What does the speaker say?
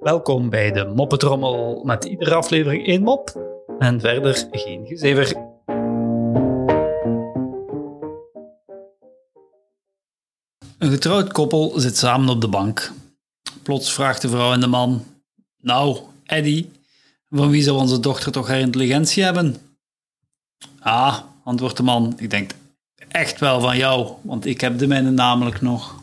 Welkom bij de Moppetrommel met iedere aflevering één mop en verder geen gezever. Een getrouwd koppel zit samen op de bank. Plots vraagt de vrouw en de man: Nou, Eddie, van wie zou onze dochter toch haar intelligentie hebben? Ah, antwoordt de man, ik denk echt wel van jou, want ik heb de mijne namelijk nog.